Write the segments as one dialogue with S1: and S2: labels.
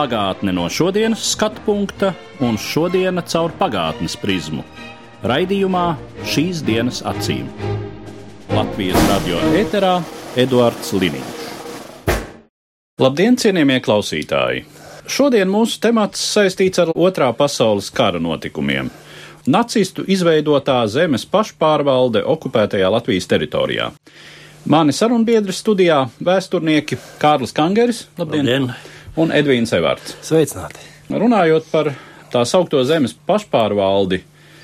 S1: Pagātne no šodienas skatu punkta un šodienas caur pagātnes prizmu. Raidījumā šīs dienas acīm. Latvijas radio eterā Eduards Liniņš. Labdien, cienījamie klausītāji! Šodien mūsu temats saistīts ar Otrā pasaules kara notikumiem. Nacistu izveidotā zemes pašpārvalde okupētajā Latvijas teritorijā. Mani sarunbiedri studijā - vēsturnieki Kārlis Kangeris, labdien,
S2: Labdien.
S1: Un Edvīns Evārds.
S3: Sveicināti!
S1: Runājot par tā saukto zemes pašpārvaldi,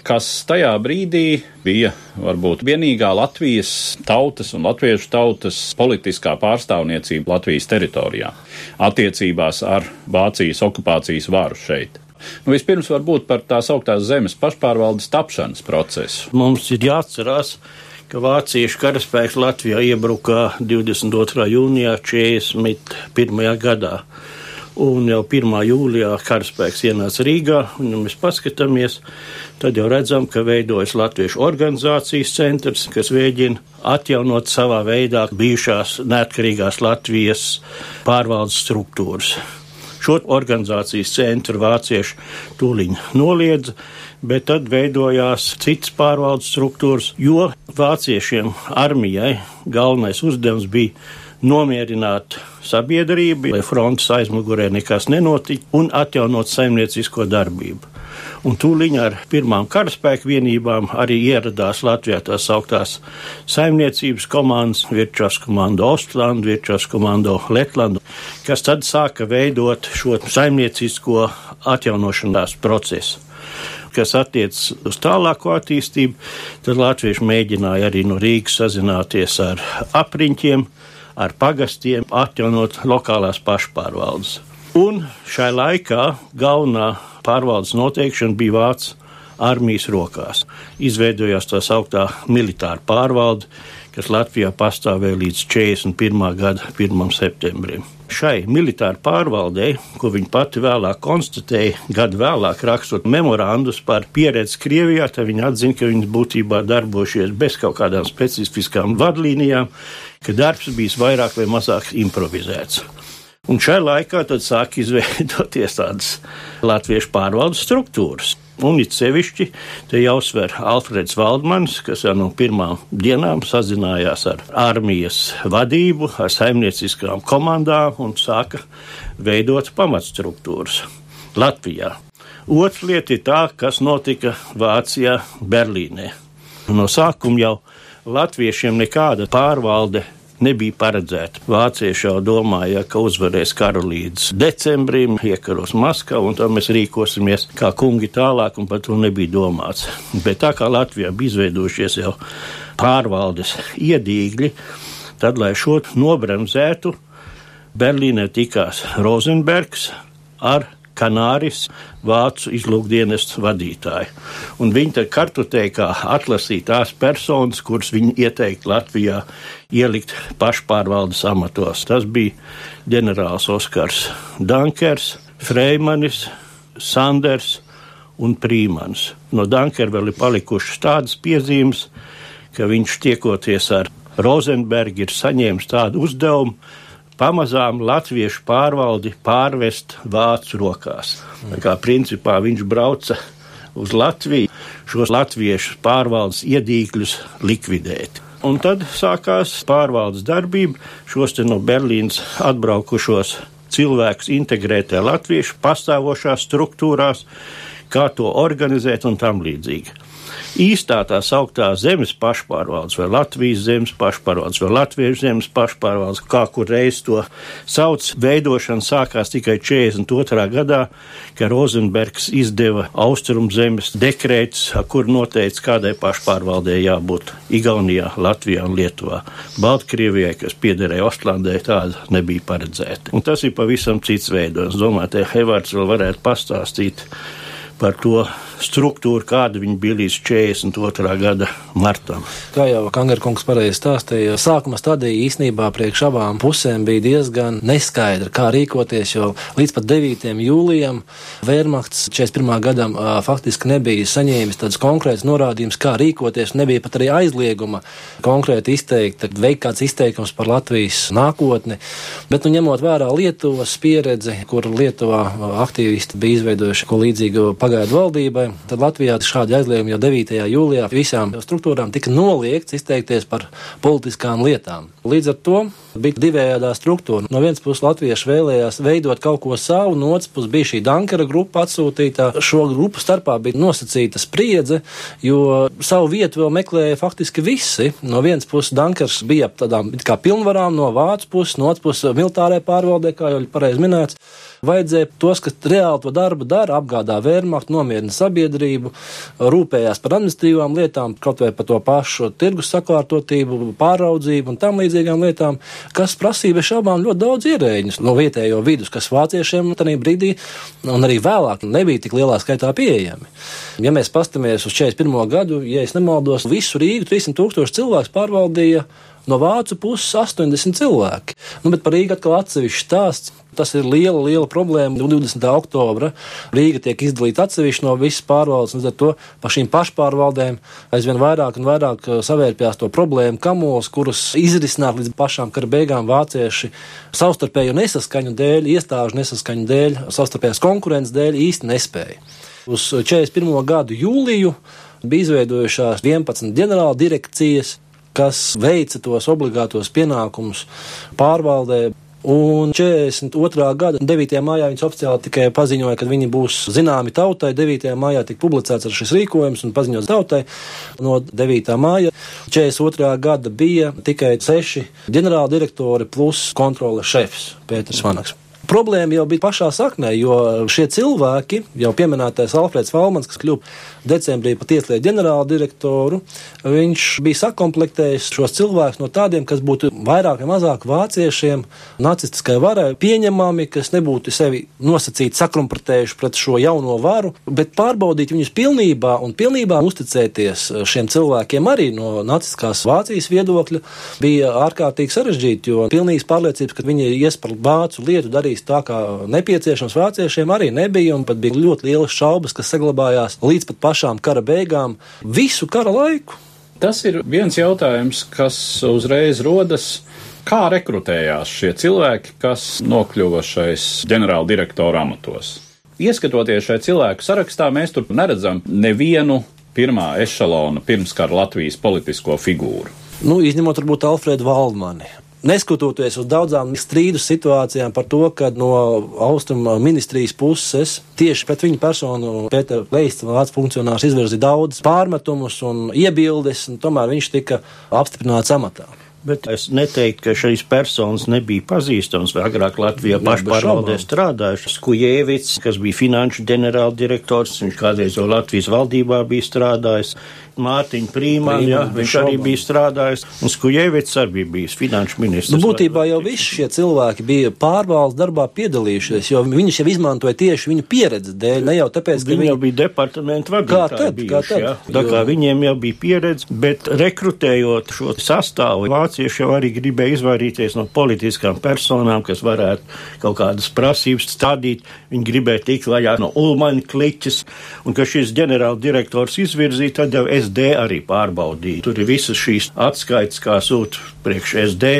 S1: kas tajā brīdī bija varbūt vienīgā Latvijas tautas un latviešu tautas politiskā pārstāvniecība Latvijas teritorijā, attiecībās ar Vācijas okupācijas varu šeit. Nu, vispirms varbūt par tā sauktās zemes pašpārvaldes tapšanas procesu.
S2: Mums ir jāatcerās, ka vāciešu karaspēks Latvijā iebruka 22. jūnijā 41. gadā. Un jau 1. jūlijā karaspēks ienāca Rīgā, un, ja mēs paskatāmies, tad jau redzam, ka veidojas Latviešu organizācijas centrs, kas mēģina atjaunot savā veidā bijušās neatkarīgās Latvijas pārvaldes struktūras. Šo organizācijas centru vācieši tūliņ noliedza, bet tad veidojās citas pārvaldes struktūras, jo vāciešiem armijai galvenais uzdevums bija nomierināt sabiedrību, lai frontes aizmugurē nekas nenotika, un atjaunot saimniecisko darbību. Un tūlīt ar pirmām karaspēku vienībām arī ieradās Latvijā tā sauktās saimniecības komandas, Virčas komando Ostlandu, Virčas komando Letlandu, kas tad sāka veidot šo saimniecisko atjaunošanās procesu kas attiecas uz tālāko attīstību, tad latvieši mēģināja arī no Rīgas sazināties ar apriņķiem, ar pagastiem, atjaunot lokālās pašpārvaldes. Un šai laikā galvenā pārvaldes noteikšana bija Vācijas armijas rokās. Izveidojās tā sauktā militāra pārvalde, kas Latvijā pastāvēja līdz 41. gada 1. septembrim. Šai militāra pārvaldei, ko viņa pati vēlāk konstatēja, gadu vēlāk rakstot memorandus par pieredzi Krievijā, tad viņa atzina, ka viņas būtībā darbojušies bez kaut kādām specifiskām vadlīnijām, ka darbs bijis vairāk vai mazāk improvizēts. Un šajā laikā tad sāk izveidoties tādas latviešu pārvaldes struktūras. Un it sevišķi te jāuzsver Alfreds Valdmans, kas jau no pirmām dienām sazinājās ar armijas vadību, ar saimnieciskām komandām un sāka veidot pamatstruktūras Latvijā. Otra lieta ir tā, kas notika Vācijā, Berlīnē. No sākuma jau latviešiem nekāda pārvalde nebija paredzēta. Vācieši jau domāja, ka uzvarēs karu līdz decembrim, iekaros Maskavu, un tad mēs rīkosimies kā kungi tālāk, un par to nebija domāts. Bet tā kā Latvijā bija izveidojušies jau pārvaldes iedīgļi, tad, lai šo nobremzētu, Berlīnē tikās Rozenbergs ar Kanāris, vācu izlūkdienestu vadītāju. Un viņi tad kartotēja, kā atlasīt tās personas, kuras viņi ieteikt Latvijā ielikt pašpārvaldes amatos. Tas bija ģenerālis Oskars Dankers, Freimanis, Sanders un Prīmans. No Dankera vēl ir palikušas tādas piezīmes, ka viņš tiekoties ar Rozenbergu ir saņēmis tādu uzdevumu, pamazām latviešu pārvaldi pārvest vācu rokās. Tā kā principā viņš brauca uz Latviju, šos latviešu pārvaldes iedīgļus likvidēt. Un tad sākās pārvaldes darbība, šos no Berlīnas atbraukušos cilvēkus integrēt latviešu pastāvošās struktūrās, kā to organizēt un tam līdzīgi īstā tā sauktā zemes pašpārvaldes, vai Latvijas zemes pašpārvaldes, vai Latviešu zemes pašpārvaldes, kā kur reiz to sauc, veidošana sākās tikai 42. gadā, kad Rozenbergs izdeva Austrum zemes dekrētus, kur noteica, kādai pašpārvaldē jābūt Igaunijā, Latvijā un Lietuvā. Baltkrievijai, kas piederēja Ostlandē, tāda nebija paredzēta. Un tas ir pavisam cits veidojums. Domāju, te Hevards vēl varētu pastāstīt par to, struktūra, kāda viņa bija līdz 42. gada martam.
S3: Kā jau Kangarkungs pareizi stāstīja, sākuma stadija īsnībā priekš abām pusēm bija diezgan neskaidra, kā rīkoties, jo līdz pat 9. jūlijam Vērmakts 41. gadam faktiski nebija saņēmis tādas konkrētas norādījumus, kā rīkoties, nebija pat arī aizlieguma konkrēti izteikt, veikt kāds izteikums par Latvijas nākotni, bet nu ņemot vērā Lietuvas pieredzi, kur Lietuvā aktīvisti bija izveidojuši ko līdzīgu pagaidu valdībai, tad Latvijā šādi aizliegumi jau 9. jūlijā visām struktūrām tika noliegts izteikties par politiskām lietām. Līdz ar to bija divējādā struktūra. No vienas puses latvieši vēlējās veidot kaut ko savu, no otras puses bija šī Dankara grupa atsūtītā. Šo grupu starpā bija nosacīta spriedze, jo savu vietu vēl meklēja faktiski visi. No vienas puses Dankars bija ap tādām kā pilnvarām, no vācu puses, no otras puses militārai pārvaldē, kā jau pareizi minēts. Vajadzēja tos, kas reāli to darbu dara, apgādā vērmaktu, nomierina sabiedrību, rūpējās par administratīvām lietām, kaut vai par to pašu tirgus sakārtotību, pāraudzību un tam līdzīgām lietām, kas prasīja bez šaubām ļoti daudz ierēģiņus no vietējo vidus, kas vāciešiem tajā brīdī un arī vēlāk nebija tik lielā skaitā pieejami. Ja mēs pastamies uz 41. gadu, ja es nemaldos, visu Rīgu 300 tūkstoši cilvēku pārvaldīja no vācu puses 80 cilvēki. Nu, bet par Rīgu atkal atsevišķi stāsts. Tas ir liela, liela problēma. 20. oktobra Rīga tiek izdalīta atsevišķi no visas pārvaldes, un līdz ar to pa šīm pašpārvaldēm aizvien vairāk un vairāk savērpjās to problēmu kamos, kurus izrisināt līdz pašām kara beigām vācieši savstarpēju nesaskaņu dēļ, iestāžu nesaskaņu dēļ, savstarpējās konkurences dēļ īsti nespēja. Uz 41. gadu jūliju bija izveidojušās 11 ģenerāla direkcijas, kas veica tos obligātos pienākumus pārvaldē. Un 42. gada 9. maijā viņas oficiāli tikai paziņoja, ka viņi būs zināmi tautai. 9. maijā tika publicēts šis rīkojums un paziņots tautai. No 9. māja 42. gada bija tikai seši ģenerāldirektori plus kontrole šefs Pēters Vanaks. Problēma jau bija pašā saknē, jo šie cilvēki, jau pieminētais Alfrēds Falmans, kas kļuva decembrī par tieslietu ģenerāla direktoru, viņš bija sakomplektējis šos cilvēkus no tādiem, kas būtu vairāk vai mazāk vāciešiem, nacistiskai varai pieņemami, kas nebūtu sevi nosacīti sakrumpratējuši pret šo jauno varu, bet pārbaudīt viņus pilnībā un pilnībā uzticēties šiem cilvēkiem arī no nacistiskās Vācijas viedokļa bija ārkārtīgi sarežģīti, jo pilnīgas pārliecības, ka viņi ies par vācu lietu darīs tā, kā nepieciešams vāciešiem, arī nebija. Un pat bija ļoti lielas šaubas, kas saglabājās līdz pat pašām kara beigām visu kara laiku.
S1: Tas ir viens jautājums, kas uzreiz rodas. Kā rekrutējās šie cilvēki, kas nokļuva šais ģenerāla direktora amatos? Ieskatoties šajā cilvēku sarakstā, mēs tur neredzam nevienu pirmā ešalona pirmskara Latvijas politisko figūru.
S3: Nu, izņemot varbūt Alfredu Valdmani. Neskatoties uz daudzām strīdu situācijām par to, ka no austrumu ministrijas puses tieši pret viņu personu Pēters Leits, vācu funkcionārs, izvirzīja daudz pārmetumus un iebildes, un tomēr viņš tika apstiprināts amatā.
S2: Bet es neteiktu, ka šīs personas nebija pazīstamas. Agrāk Latvijā pašpārvaldē strādājuši. Skujēvits, kas bija finanšu ģenerāldirektors, viņš kādreiz jau Latvijas valdībā bija strādājis. Mārtiņa Prīmāna, jā, viņš šaubām. arī bija strādājis, un Skujevits arī bija bijis finanšu ministrs.
S3: Nu, būtībā jau visi šie cilvēki bija pārvaldes darbā piedalījušies, jo viņus jau izmantoja tieši viņu pieredzes dēļ, ne jau tāpēc,
S2: ka viņi, viņi jau bija departamentu vadītāji. Kā tad? Bijuši, kā tad? Jā. Tā kā viņiem jau bija pieredze, bet rekrutējot šo sastāvu, vācieši jau arī gribēja izvairīties no politiskām personām, kas varētu kaut kādas prasības stādīt. Viņi gribēja tikt vaļā no Ulmaņa kliķis, un ka šis ģenerāldirektors izvirzīja, tad jau es SD arī pārbaudīja. Tur ir visas šīs atskaites, kā sūta priekš SD,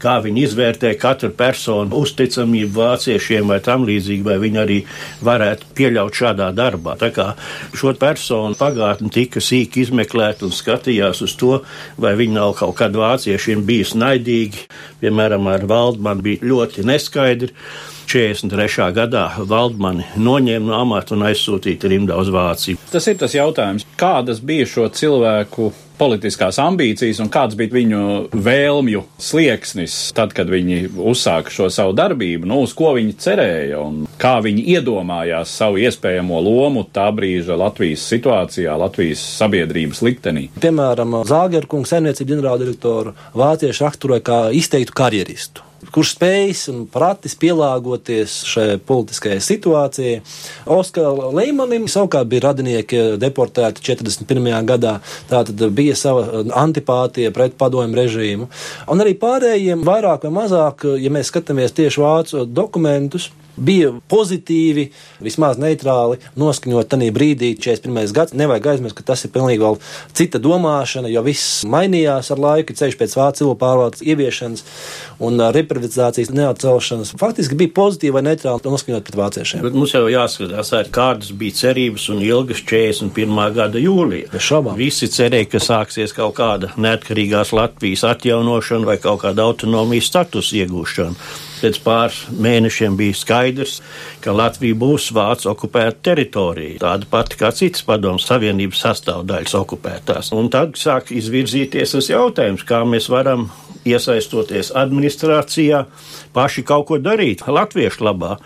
S2: kā viņi izvērtē katru personu uzticamību vāciešiem vai tam līdzīgi, vai viņi arī varētu pieļaut šādā darbā. Tā kā šo personu pagātni tika sīki izmeklēta un skatījās uz to, vai viņi nav kaut kad vāciešiem bijis naidīgi, piemēram, ar Valdmanu bija ļoti neskaidri. 43. gadā Valdmani noņēma no amata un aizsūtīja rimdā uz Vāciju.
S1: Tas ir tas jautājums, kādas bija šo cilvēku politiskās ambīcijas un kāds bija viņu vēlmju slieksnis tad, kad viņi uzsāka šo savu darbību, nu, uz ko viņi cerēja un kā viņi iedomājās savu iespējamo lomu tā brīža Latvijas situācijā, Latvijas sabiedrības liktenī.
S3: Piemēram, Zāģerkungs, saimniecības ģenerāldirektoru, vācieši raksturoja kā izteiktu karjeristu. Kurš spējis un pratis pielāgoties šai politiskajai situācijai. Oskaram Leimanim savukārt bija radinieki deportēti 41. gadā, tātad bija sava antipātija pret padomju režīmu. Un arī pārējiem vairāk vai mazāk, ja mēs skatāmies tieši vācu dokumentus, bija pozitīvi, vismaz neitrāli noskaņot tajā brīdī, 41. gads. Nevajag aizmirst, ka tas ir pilnīgi vēl cita domāšana, jo viss mainījās ar laiku, ceļš pēc vācu civilu pārvaldes ieviešanas un reprivatizācijas neatcelšanas. Faktiski bija pozitīvi vai neitrāli noskaņot pret vāciešiem.
S2: Bet mums jau jāskatās, kādas bija cerības un ilgas 41. gada jūlijā.
S3: Bez šaubām.
S2: Visi cerēja, ka sāksies kaut kāda neatkarīgās Latvijas atjaunošana vai kaut kāda autonomijas status iegūšana. Pēc pāris mēnešiem bija skaidrs, ka Latvija būs Vācu okupēta teritorija, tāda pati kā citas padomus Savienības sastāvdaļas okupētās. Un tad sāk izvirzīties tas jautājums, kā mēs varam iesaistoties administrācijā, paši kaut ko darīt latviešu labā.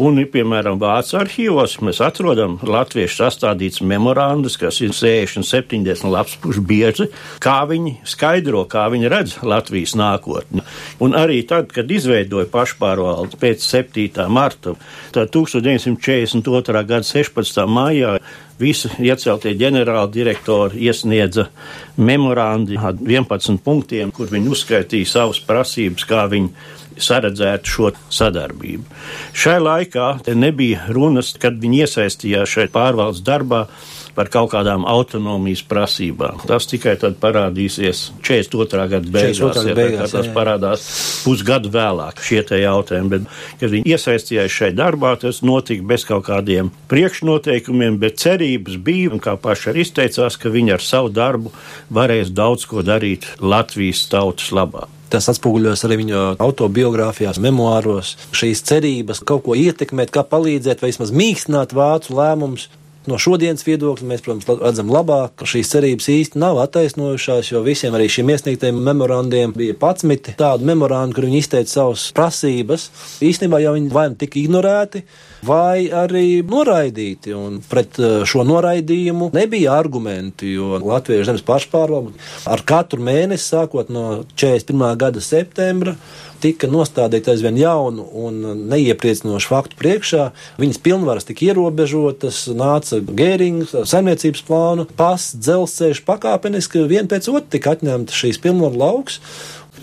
S2: Un, piemēram, Vācu arhīvos mēs atrodam latviešu sastādīts memorandus, kas ir 60, 70 lapspušu bieži, kā viņi skaidro, kā viņi redz Latvijas nākotni. Un arī tad, kad izveidoja pašpārvaldi pēc 7. marta, tad 1942. gada 16. maijā visi ieceltie ģenerāli direktori iesniedza memorandi ar 11 punktiem, kur viņi uzskaitīja savas prasības, kā viņi saredzētu šo sadarbību. Šai laikā nebija runas, kad viņi iesaistījās šeit pārvaldes darbā par kaut kādām autonomijas prasībām. Tas tikai tad parādīsies 42. gada beigās.
S3: 42.
S2: Ja,
S3: beigās
S2: tas
S3: jā, jā.
S2: parādās pusgadu vēlāk šie te jautājumi. Bet, kad viņi iesaistījās šai darbā, tas notika bez kaut kādiem priekšnoteikumiem, bet cerības bija, un kā paši arī izteicās, ka viņi ar savu darbu varēs daudz ko darīt Latvijas tautas labā.
S3: Tas atspoguļojas arī viņa autobiogrāfijās, memoāros. Šīs cerības kaut ko ietekmēt, kā palīdzēt vai vismaz mīkstināt vācu lēmumus. No šodienas viedokļa mēs, protams, redzam labāk, ka šīs cerības īsti nav attaisnojušās, jo visiem arī šiem iesniegtajiem memorandiem bija 11 tādu memorandu, kur viņi izteica savas prasības. Īstenībā jau viņi vai nu tika ignorēti, vai arī noraidīti. Un pret eh, šo noraidījumu nebija argumenti, jo Latvijas zemes pašpārvalde ar katru mēnesi, sākot no 41. gada septembra, tika nostādīta aizvien jaunu un neiepriecinošu faktu priekšā. Viņas pilnvaras tika ierobežotas, nāca Gērings, saimniecības plānu, pasts, dzelzceļš pakāpeniski, vien pēc otra tika atņemta šīs pilnvaru lauks.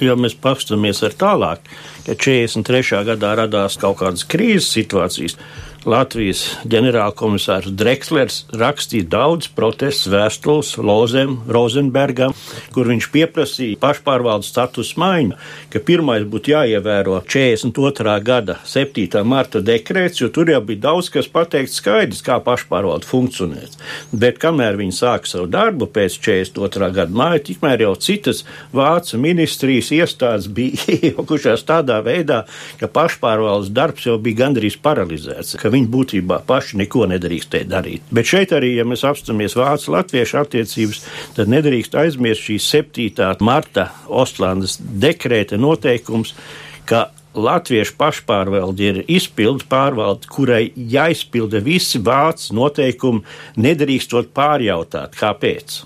S2: Ja mēs paskatāmies ar tālāk, ka 43. gadā radās kaut kādas krīzes situācijas, Latvijas ģenerālkomisārs Drexlers rakstīja daudz protestu vēstules Lozem, Rozenbergam, kur viņš pieprasīja pašpārvaldes status maiņu, ka pirmais būtu jāievēro 42. gada 7. marta dekrēts, jo tur jau bija daudz kas pateikts skaidrs, kā pašpārvalde funkcionēs. Bet kamēr viņi sāka savu darbu pēc 42. gada māja, tikmēr jau citas Vācu ministrijas iestādes bija iejaukušās tādā veidā, ka pašpārvaldes darbs jau bija gandrīz paralizēts, ka viņi būtībā paši neko nedrīkstēja darīt. Bet šeit arī, ja mēs apstāmies Vācu-Latviešu attiecības, tad nedrīkst aizmirst šīs 7. marta Ostlandes dekrēta noteikums, ka Latviešu pašpārvalde ir izpildu pārvalde, kurai jāizpilda visi vācu noteikumi, nedrīkstot pārjautāt, kāpēc.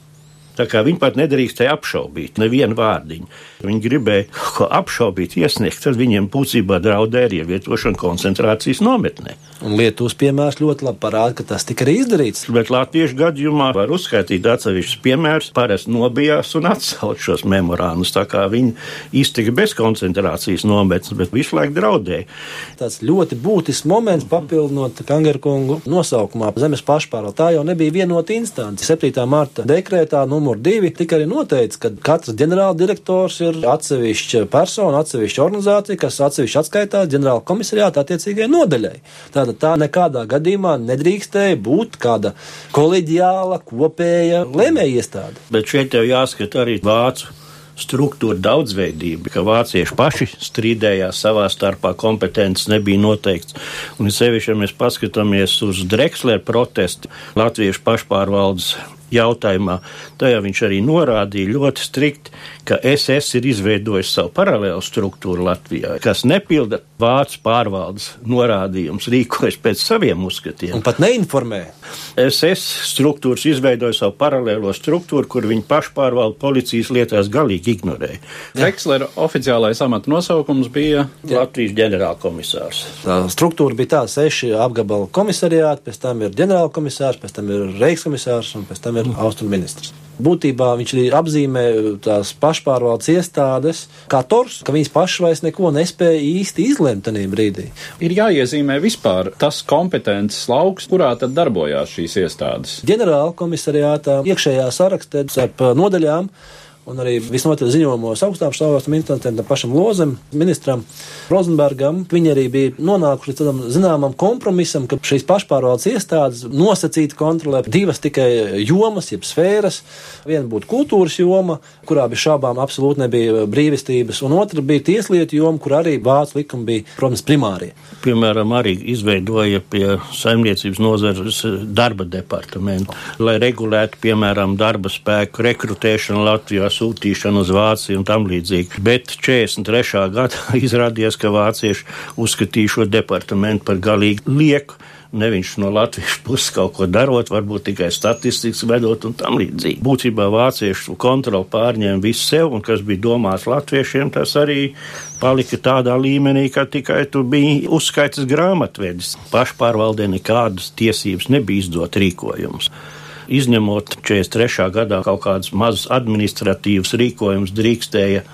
S2: Tā kā viņi pat nedrīkstēja apšaubīt nevienu vārdiņu. Viņi gribēja ko apšaubīt, iesniegt, tad viņiem būtībā draudēja ar ievietošanu koncentrācijas nometnē.
S3: Un Lietuvas piemērs ļoti labi parāda, ka tas tika arī izdarīts.
S2: Bet Latviešu gadījumā var uzskaitīt atsevišķus piemērus, parasti nobijās un atsauc šos memorānus. Tā kā viņi iztika bez koncentrācijas nometnes, bet visu laiku draudēja.
S3: Tas ļoti būtisks moments, papildinot Kangarkungu nosaukumā zemes pašpārvalde. Tā jau nebija vienota instance. 7. marta dekrētā numur 2 tika arī noteikts, ka katrs ģenerāldirektors ir atsevišķa persona, atsevišķa organizācija, kas atsevišķi atskaitās ģenerāla komisariāta attiecīgajai nodaļai. Tātad tā nekādā gadījumā nedrīkstēja būt kāda koleģiāla, kopēja lēmēja iestāde.
S2: Bet šeit jau jāskata arī vācu struktūra daudzveidība, ka vācieši paši strīdējās savā starpā, kompetences nebija noteikts. Un sevišķi, ja mēs paskatāmies uz Drexler protestu, latviešu pašpārvaldes jautājumā. Tajā viņš arī norādīja ļoti strikti, ka SS ir izveidojis savu paralēlu struktūru Latvijā, kas nepilda vācu pārvaldes norādījumus, rīkojas pēc saviem uzskatiem.
S3: Un pat neinformē.
S2: SS struktūras izveidoja savu paralēlo struktūru, kur viņi pašpārvaldu policijas lietās galīgi ignorēja.
S1: Vekslera oficiālais amata nosaukums bija
S2: Latvijas ģenerālkomisārs.
S3: Tā struktūra bija tāda seši apgabala komisariāti, pēc tam ir ģenerālkomisārs, pēc tam ir reikskomisārs un pēc tam ir austrumu ministrs. Būtībā viņš arī apzīmē tās pašpārvaldes iestādes kā tors, ka viņas pašas vairs neko nespēja īsti izlemt tajā brīdī.
S1: Ir jāiezīmē vispār tas kompetences lauks, kurā tad darbojās šīs iestādes.
S3: Ģenerāla komisariātā iekšējā sarakstā starp nodaļām un arī visnotaļ ziņojumos augstām stāvokļiem instantiem, tam pašam Lozam, ministram Rozenbergam. Viņi arī bija nonākuši līdz tādam zināmam kompromisam, ka šīs pašpārvaldes iestādes nosacīti kontrolē divas tikai jomas, jeb sfēras. Viena būtu kultūras joma, kurā bez šābām absolūti nebija brīvistības, un otra bija tieslietu joma, kur arī vācu likumi bija, protams, primārie.
S2: Piemēram, arī izveidoja pie saimniecības nozares darba departamentu, lai regulētu, piemēram, darba spēku rekrutēšanu Latvijā sūtīšanu uz Vāciju un tam līdzīgi. Bet 43. gadā izrādījās, ka vācieši uzskatīja šo departamentu par galīgi lieku. Ne viņš no Latvijas puses kaut ko darot, varbūt tikai statistikas vedot un tam līdzīgi. Būtībā vāciešu kontroli pārņēma visu sev, un kas bija domāts latviešiem, tas arī palika tādā līmenī, ka tikai tu biji uzskaitas grāmatvedis. Pašpārvaldē nekādas tiesības nebija izdot rīkojumus izņemot 43. gadā kaut kādus mazus administratīvus rīkojumus, drīkstēja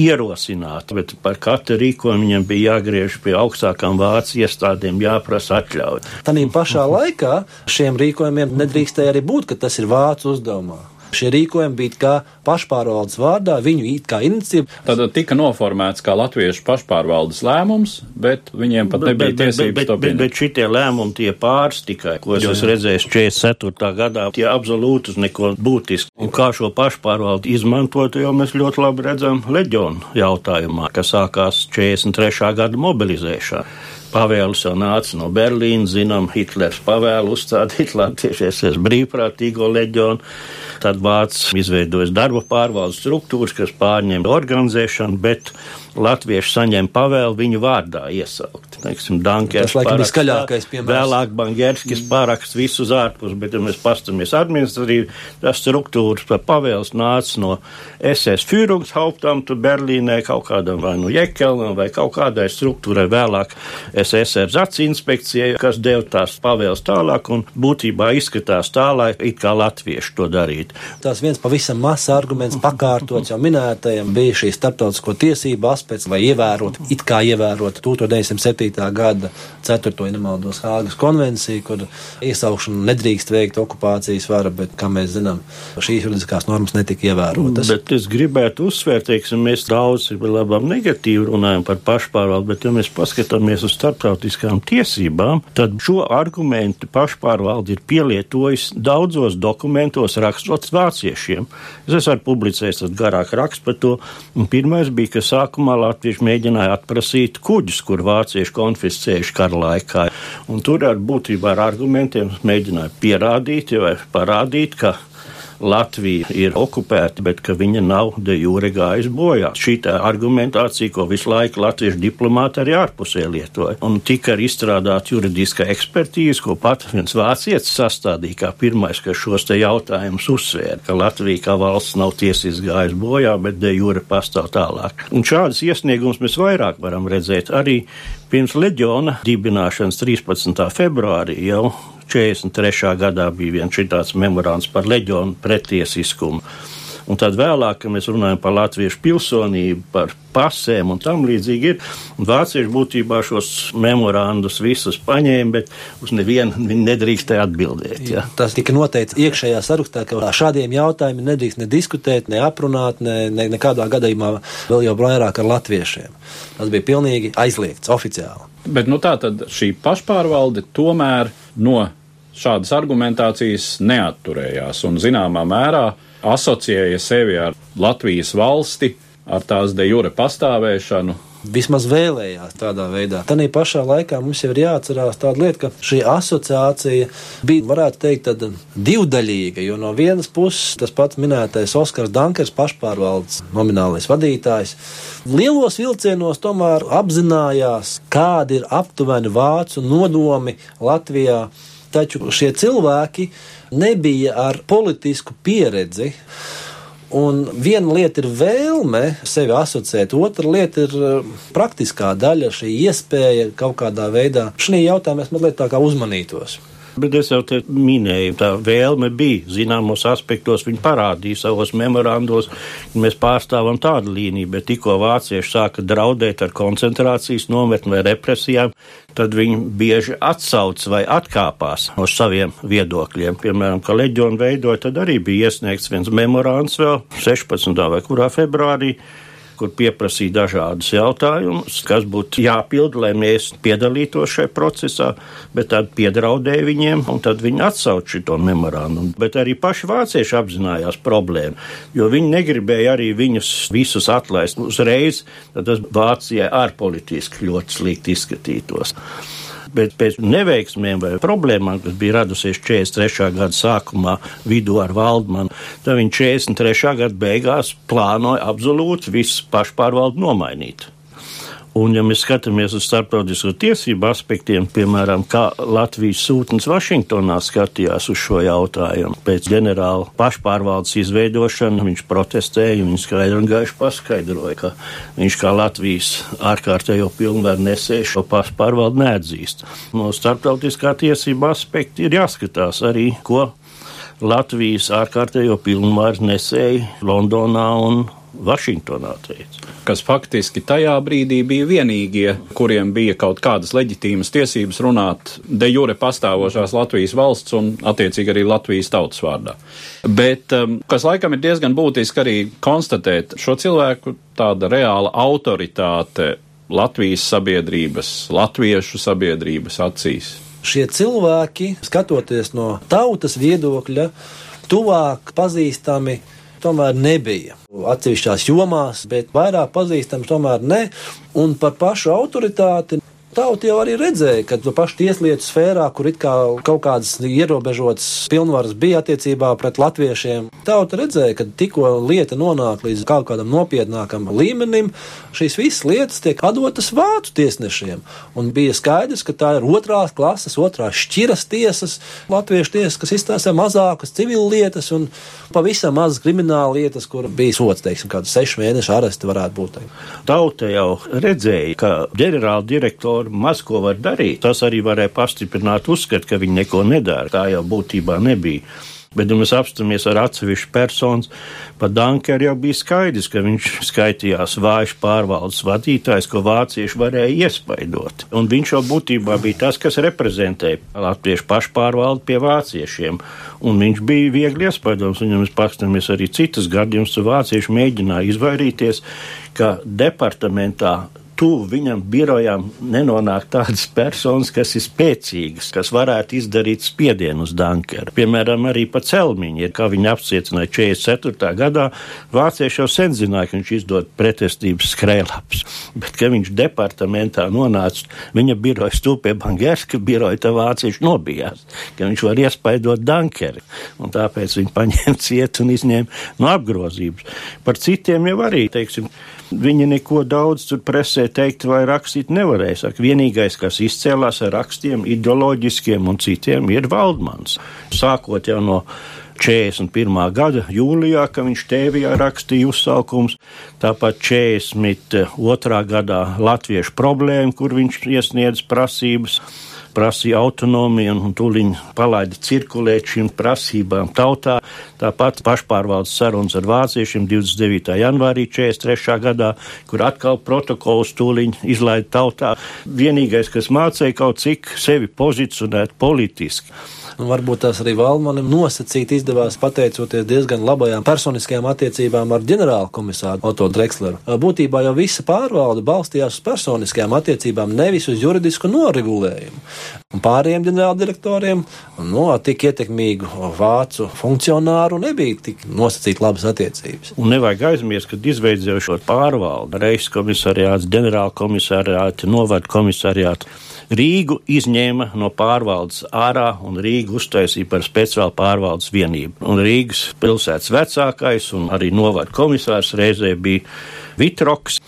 S2: ierosināt, bet par katru rīkojumu viņam bija jāgriež pie augstākām vācu iestādēm, jāprasa atļauja.
S3: Tanī pašā laikā šiem rīkojumiem nedrīkstēja arī būt, ka tas ir vācu uzdevumā. Šie rīkojumi bija kā pašpārvaldes vārdā, viņu it kā iniciatīva.
S1: Tad tika noformēts kā latviešu pašpārvaldes lēmums, bet viņiem pat nebija
S2: bet,
S1: tiesības
S2: bet,
S1: to
S2: bet, bet,
S1: pieņemt.
S2: bet šitie lēmumi tie pāris tikai, ko es
S1: Jo,
S2: esmu redzējis 44. gadā, tie absolūti uz neko būtiski. Un kā šo pašpārvaldu izmantot, jau mēs ļoti labi redzam leģionu jautājumā, kas sākās 43. gada mobilizēšana. Pavēlis jau nāca no Berlīnas, zinām, Hitlers pavēlu uzstādīt latviešies es brīvprātīgo leģionu. Tad Vācis izveidojas darba pārvaldes struktūras, kas pārņem organizēšanu, bet latvieši saņem pavēlu viņu vārdā iesaukt. Teiksim, Dankers,
S3: Tas, laikam,
S2: parakstā,
S3: skaļākais piemērs.
S2: Vēlāk Bangerskis paraksts visu uz ārpus, bet, ja mēs pastamies administratīvi, tas struktūras pavēles nāca no SS Führungshauptamtu Berlīnē kaut kādam vai nu Jekelam vai kaut kādai struktūrai vēlāk SSR Zaci inspekcijai, kas deva tās pavēles tālāk un būtībā izskatās tā, lai it kā latvieši to darītu.
S3: Tas viens pavisam mazs arguments, pakārtots jau minētajam, bija šī starptautisko tiesību aspekts, vai ievērot, it kā ievērot 1907. gada 4. ja nemaldos Hāgas konvenciju, kur iesaukšanu nedrīkst veikt okupācijas vara, bet, kā mēs zinām, šīs juridiskās normas netika ievērotas.
S2: Bet es gribētu uzsvērt, teiksim, mēs daudz labam negatīvi runājam par pašpārvaldu, bet ja mēs paskatāmies uz starptautiskām tiesībām, tad šo argumentu pašpārvalde ir pielietojis daudzos dokumentos rakstot vāciešiem. Es esmu publicējis tādu garāku rakstu par to, un pirmais bija, ka sākumā latvieši mēģināja atprasīt kuģus, kur vācieši konfiscējuši kara laikā. Un tur ar būtībā ar argumentiem mēģināja pierādīt vai parādīt, ka Latvija ir okupēta, bet ka viņa nav de jure gājusi bojā. Šī tā argumentācija, ko visu laiku latviešu diplomāti arī ārpusē lietoja. Un tika arī izstrādāta juridiska ekspertīze, ko pat viens vācietis sastādīja kā pirmais, kas šos te jautājumus uzsvēra, ka Latvija kā valsts nav tiesiski gājusi bojā, bet de jure pastāv tālāk. Un šādas iesniegumus mēs vairāk varam redzēt arī pirms leģiona dibināšanas 13. februārī jau 43. gadā bija viens šitāds memorands par leģionu pretiesiskumu. Un tad vēlāk, kad mēs runājam par latviešu pilsonību, par pasēm un tam līdzīgi ir, vācieši būtībā šos memorandus visus paņēma, bet uz nevienu viņi nedrīkstēja atbildēt. Ja.
S3: Tas tika noteikts iekšējā sarakstā, ka šādiem jautājumiem nedrīkst ne diskutēt, ne aprunāt, ne, ne nekādā gadījumā vēl jau vairāk ar latviešiem. Tas bija pilnīgi aizliegts oficiāli.
S1: Bet nu, tā tad šī pašpārvalde tomēr no šādas argumentācijas neatturējās un zināmā mērā asociēja sevi ar Latvijas valsti, ar tās de jure pastāvēšanu,
S3: vismaz vēlējās tādā veidā. Tanī pašā laikā mums jau ir jāatcerās tāda lieta, ka šī asociācija bija, varētu teikt, divdaļīga, jo no vienas puses tas pats minētais Oskars Dankers, pašpārvaldes nominālais vadītājs, lielos vilcienos tomēr apzinājās, kādi ir aptuveni vācu nodomi Latvijā. Taču šie cilvēki nebija ar politisku pieredzi. Un viena lieta ir vēlme sevi asociēt, otra lieta ir eh, praktiskā daļa, šī iespēja kaut kādā veidā šī jautājumā mēs mazliet tā kā uzmanītos.
S2: Bet es jau te minēju, tā vēlme bija. Zināmos aspektos viņi parādīja savos memorandos, ka mēs pārstāvam tādu līniju, bet tikko vācieši sāka draudēt ar koncentrācijas nometni vai represijām, tad viņi bieži atsauc vai atkāpās no saviem viedokļiem. Piemēram, ka leģionu veidoja, tad arī bija iesniegts viens memorands vēl 16. vai kurā februārī kur pieprasīja dažādus jautājumus, kas būtu jāpild, lai mēs piedalītos šajā procesā, bet tad piedraudēja viņiem, un tad viņi atsauca šo memorandumu. Bet arī paši vācieši apzinājās problēmu, jo viņi negribēja arī viņus visus atlaist uzreiz, tad tas Vācijai ārpolitiski ļoti slikti izskatītos bet pēc neveiksmēm vai problēmām, kas bija radusies 43. gada sākumā vidū ar Valdmanu, tad viņš 43. gada beigās plānoja absolūti visu pašpārvaldu nomainīt. Un, ja mēs skatāmies uz starptautisko tiesību aspektiem, piemēram, kā Latvijas sūtnis Vašingtonā skatījās uz šo jautājumu, pēc ģenerāla pašpārvaldes izveidošana viņš protestēja, viņš skaidri un gaiši paskaidroja, ka viņš kā Latvijas ārkārtējo pilnvaru nesēju šo pašpārvaldu neatzīst. No starptautiskā tiesība aspekta ir jāskatās arī, ko Latvijas ārkārtējo pilnvaru nesēja Londonā un Vašingtonā teica.
S1: Kas faktiski tajā brīdī bija vienīgie, kuriem bija kaut kādas leģitīmas tiesības runāt de jure pastāvošās Latvijas valsts un attiecīgi arī Latvijas tautas vārdā. Bet, um, kas laikam ir diezgan būtiski arī konstatēt, šo cilvēku tāda reāla autoritāte Latvijas sabiedrības, latviešu sabiedrības acīs.
S3: Šie cilvēki, skatoties no tautas viedokļa, tuvāk pazīstami tomēr nebija. Atsevišķās jomās, bet vairāk pazīstams tomēr ne. Un par pašu autoritāti Tauta jau arī redzēja, ka pašu tieslietu sfērā, kur it kā kaut kādas ierobežotas pilnvaras bija attiecībā pret latviešiem, tauta redzēja, ka tikko lieta nonāk līdz kaut kādam nopietnākam līmenim, šīs visas lietas tiek atdotas vācu tiesnešiem. Un bija skaidrs, ka tā ir otrās klases, otrās šķiras tiesas, latviešu tiesas, kas izstāsta mazākas civilu lietas un pavisam mazas krimināla lietas, kur bija sots, teiksim, kādu sešu mēnešu arestu varētu būt.
S2: Tauta jau redzēja, ka ģenerāla direktora tur maz ko var darīt. Tas arī varēja pastiprināt uzskatu, ka viņi neko nedara. Tā jau būtībā nebija. Bet, ja mēs apstāmies ar atsevišķu personu, pa Dankeru jau bija skaidrs, ka viņš skaitījās vājš pārvaldes vadītājs, ko vācieši varēja iespaidot. Un viņš jau būtībā bija tas, kas reprezentēja latviešu pašpārvaldi pie vāciešiem. Un viņš bija viegli iespaidojams, un ja mēs paskatāmies arī citas gadījumus, vācieši mēģināja izvairīties, ka departamentā tuvu viņam birojām nenonāk tādas personas, kas ir spēcīgas, kas varētu izdarīt spiedienu uz Dankeru. Piemēram, arī pa celmiņu, kā viņi apcietināja 44. gadā, vācieši jau sen zināja, ka viņš izdod pretestības skrēlaps, bet ka viņš departamentā nonāca viņa biroja stūpē Bangerska biroja, tā vācieši nobijās, ka viņš var iespaidot Dankeri, un tāpēc viņi paņēma ciet un izņēma no apgrozības. Par citiem jau arī, teiksim, Viņi neko daudz tur presē teikt vai rakstīt nevarēja. Saka, vienīgais, kas izcēlās ar rakstiem, ideoloģiskiem un citiem, ir Valdmans. Sākot jau no 41. gada jūlijā, kad viņš tēvijā rakstīja uzsaukums, tāpat 42. gadā latviešu problēma, kur viņš iesniedz prasības prasīja autonomiju un tūliņ palaida cirkulēt šīm prasībām tautā. Tāpat pašpārvaldes sarunas ar vāciešiem 29. janvārī 43. gadā, kur atkal protokols tūliņ izlaida tautā. Vienīgais, kas mācīja kaut cik sevi pozicionēt politiski
S3: Un varbūt tās arī Valmanim nosacīt izdevās pateicoties diezgan labajām personiskajām attiecībām ar ģenerālu komisāru Oto Dreksleru. Būtībā jau visa pārvalde balstījās uz personiskajām attiecībām, nevis uz juridisku noregulējumu. Un pārējiem ģenerāldirektoriem no nu, tik ietekmīgu vācu funkcionāru nebija tik nosacīt labas attiecības.
S2: Un nevajag aizmirst, ka izveidojušo pārvaldu, reizes komisariāts, ģenerāla komisariāts, novada komisariāts. Rīgu izņēma no pārvaldes ārā un Rīgu uztaisīja par speciālu pārvaldes vienību. Un Rīgas pilsētas vecākais un arī novada komisārs reizē bija Vitroks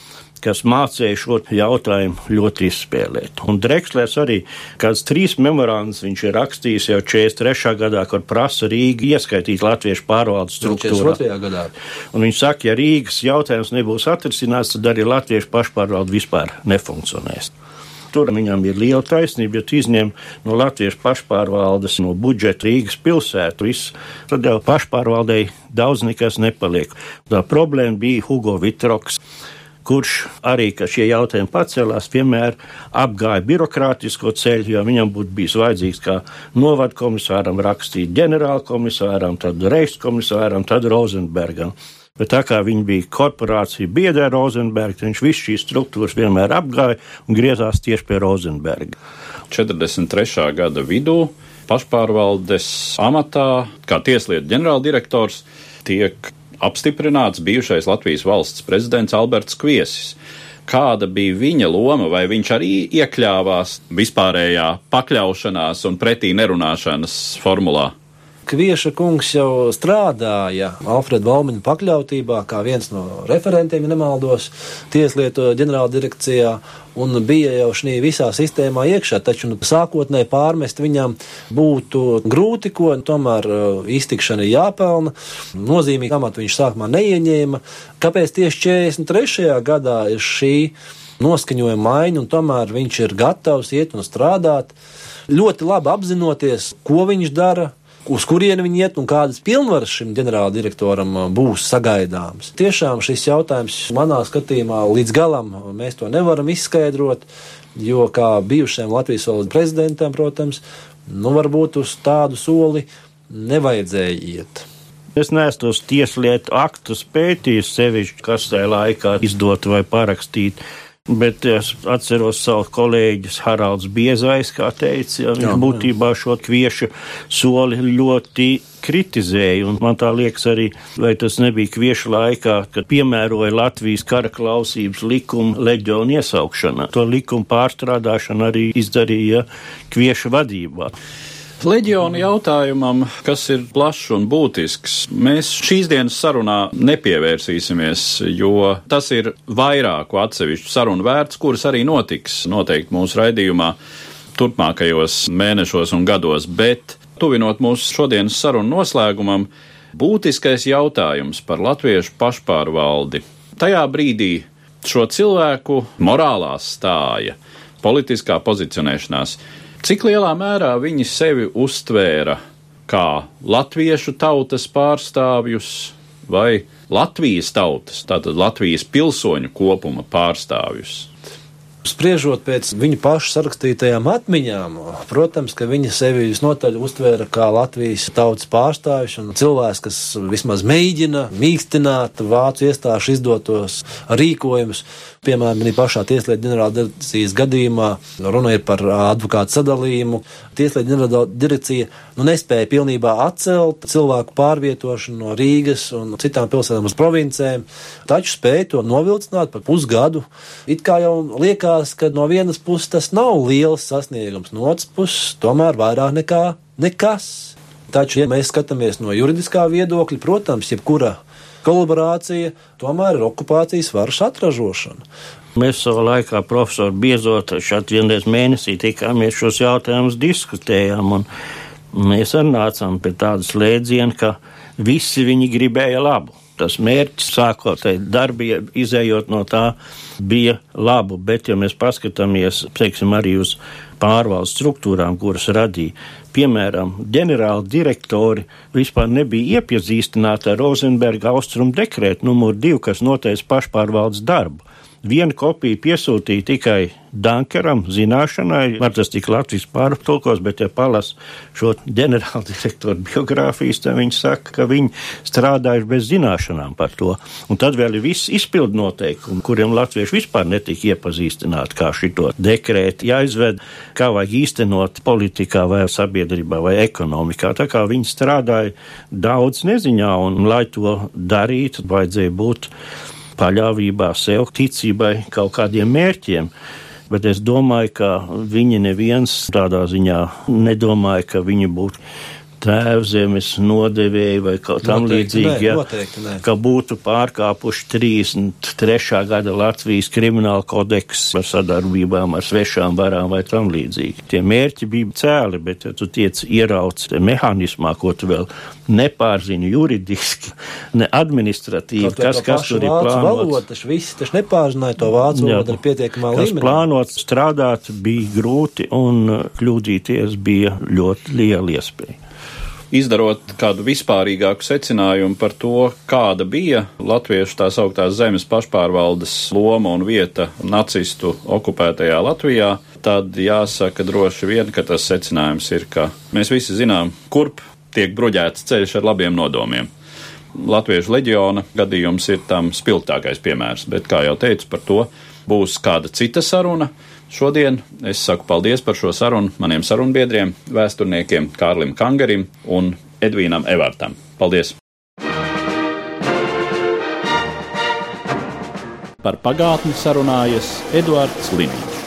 S2: kas mācīja šo jautājumu ļoti izspēlēt. Un Drekslers arī kāds trīs memorandus viņš ir rakstījis jau 43. gadā, kur prasa Rīgu ieskaitīt latviešu pārvaldes struktūrā. Un viņš saka, ja Rīgas jautājums nebūs atrisināts, tad arī latviešu pašpārvalde vispār nefunkcionēs. Tur viņam ir liela taisnība, ja izņem no Latvijas pašpārvaldes, no budžeta Rīgas pilsētu, visu, tad jau pašpārvaldei daudz nekas nepaliek. Tā problēma bija Hugo Vitroks kurš arī, kad šie jautājumi pacēlās, vienmēr apgāja birokrātisko ceļu, jo viņam būtu bijis vajadzīgs kā novada komisāram rakstīt ģenerāla komisāram, tad reichskomisāram, tad Rozenbergam. Bet tā kā viņi bija korporācija biedra Rozenberga, viņš visu šīs struktūras vienmēr apgāja un griezās tieši pie Rozenberga.
S1: 43. gada vidū pašpārvaldes amatā, kā tieslietu ģenerāldirektors, tiek apstiprināts bijušais Latvijas valsts prezidents Alberts Kviesis. Kāda bija viņa loma, vai viņš arī iekļāvās vispārējā pakļaušanās un pretī nerunāšanas formulā?
S3: Kvieša kungs jau strādāja Alfreda Valmiņa pakļautībā, kā viens no referentiem, ja nemaldos, Tieslietu ģenerāldirekcijā, un bija jau šī visā sistēmā iekšā, taču nu, sākotnēji pārmest viņam būtu grūti, ko tomēr uh, iztikšana ir jāpelna. Nozīmīgi amatu viņš sākumā neieņēma. Kāpēc tieši 43. gadā ir šī noskaņojuma maiņa, un tomēr viņš ir gatavs iet un strādāt, ļoti labi apzinoties, ko viņš dara, uz kurieni viņi iet un kādas pilnvaras šim ģenerāldirektoram uh, būs sagaidāmas. Tiešām šis jautājums manā skatījumā līdz galam uh, mēs to nevaram izskaidrot, jo kā bijušajam Latvijas valsts prezidentam, protams, nu varbūt uz tādu soli nevajadzēja iet.
S2: Es neesmu tos tieslietu aktus pētījis sevišķi, kas tajā laikā izdot vai parakstīt. Bet es atceros savu kolēģi Haralds Biezais, kā teica, ja, viņš jā, būtībā šo kviešu soli ļoti kritizēja, man tā liekas arī, vai tas nebija kviešu laikā, kad piemēroja Latvijas kara klausības likumu leģionu iesaukšanā. To likumu pārstrādāšanu arī izdarīja kviešu vadībā.
S1: Leģiona jautājumam, kas ir plašs un būtisks, mēs šīs dienas sarunā nepievērsīsimies, jo tas ir vairāku atsevišķu sarunu vērts, kuras arī notiks noteikti mūsu raidījumā turpmākajos mēnešos un gados, bet tuvinot mūsu šodienas sarunu noslēgumam, būtiskais jautājums par latviešu pašpārvaldi. Tajā brīdī šo cilvēku morālā stāja, politiskā pozicionēšanās Cik lielā mērā viņi sevi uztvēra kā latviešu tautas pārstāvjus vai Latvijas tautas, tātad Latvijas pilsoņu kopuma pārstāvjus?
S3: Spriežot pēc viņu pašu sarakstītajām atmiņām, protams, ka viņi sevi visnotaļ uztvēra kā Latvijas tautas pārstāvis un cilvēks, kas vismaz mēģina mīkstināt vācu iestāžu izdotos rīkojumus. Piemēram, pašā Tieslietu ģenerāldirekcijas gadījumā runa ir par advokātu sadalījumu. Tieslietu ģenerāldirekcija nu, nespēja pilnībā atcelt cilvēku pārvietošanu no Rīgas un citām pilsētām uz provincēm, taču spēja to novilcināt par pusgadu. It kā jau liekas, ka no vienas puses tas nav liels sasniegums, no otras puses tomēr vairāk nekā nekas. Taču, ja mēs skatāmies no juridiskā viedokļa, protams, jebkura kolaborācija tomēr ir okupācijas varas atražošana.
S2: Mēs savā laikā, profesori, biezot šeit vienreiz mēnesī tikāmies šos jautājumus diskutējām, un mēs arī nācām pie tāda slēdziena, ka visi viņi gribēja labu. Tas mērķis sākot darbību, izējot no tā, bija labu, bet, ja mēs paskatāmies, teiksim, arī uz pārvaldes struktūrām, kuras radīja piemēram, ģenerāli direktori vispār nebija iepazīstināti ar Rozenberga austrumu dekrētu numur divu, kas noteica pašpārvaldes darbu. Vienu kopiju piesūtīja tikai Dankeram, zināšanai, var tas tik Latvijas pārtulkos, bet ja palas šo ģenerāldirektoru biogrāfijas, tad viņi saka, ka viņi strādājuši bez zināšanām par to. Un tad vēl ir viss izpildu noteikumi, kuriem latvieši vispār netika iepazīstināti, kā šito dekrētu jāizved, kā vajag īstenot politikā vai sabiedrībā vai ekonomikā. Tā kā viņi strādāja daudz neziņā, un lai to darītu, vajadzēja būt paļāvībā sev, ticībai kaut kādiem mērķiem. Bet es domāju, ka viņi neviens tādā ziņā nedomāja, ka viņi būtu tēvzemes nodevēji vai kaut tam līdzīgi, ja,
S3: noteikti, nē.
S2: ka būtu pārkāpuši 33. gada Latvijas krimināla kodeks ar sadarbībām ar svešām varām vai tam līdzīgi. Tie mērķi bija cēli, bet ja tu tiec ierauc mehānismā, ko tu vēl nepārzini juridiski, ne administratīvi,
S3: Kaut
S2: kas, kas tur ir plānots.
S3: valodu, taču visi taču nepārzināja to vācu valodu ar pietiekamā līmenī.
S2: plānots strādāt bija grūti un kļūdīties bija ļoti liela iespēja.
S1: Izdarot kādu vispārīgāku secinājumu par to, kāda bija latviešu tās augtās zemes pašpārvaldes loma un vieta nacistu okupētajā Latvijā, tad jāsaka droši vien, ka tas secinājums ir, ka mēs visi zinām, kurp tiek bruģēts ceļš ar labiem nodomiem. Latviešu leģiona gadījums ir tam spilgtākais piemērs, bet, kā jau teicu, par to būs kāda cita saruna. Šodien es saku paldies par šo sarunu maniem sarunbiedriem, vēsturniekiem Kārlim Kangarim un Edvīnam Evartam. Paldies! Par pagātni sarunājas Eduards Liniņš.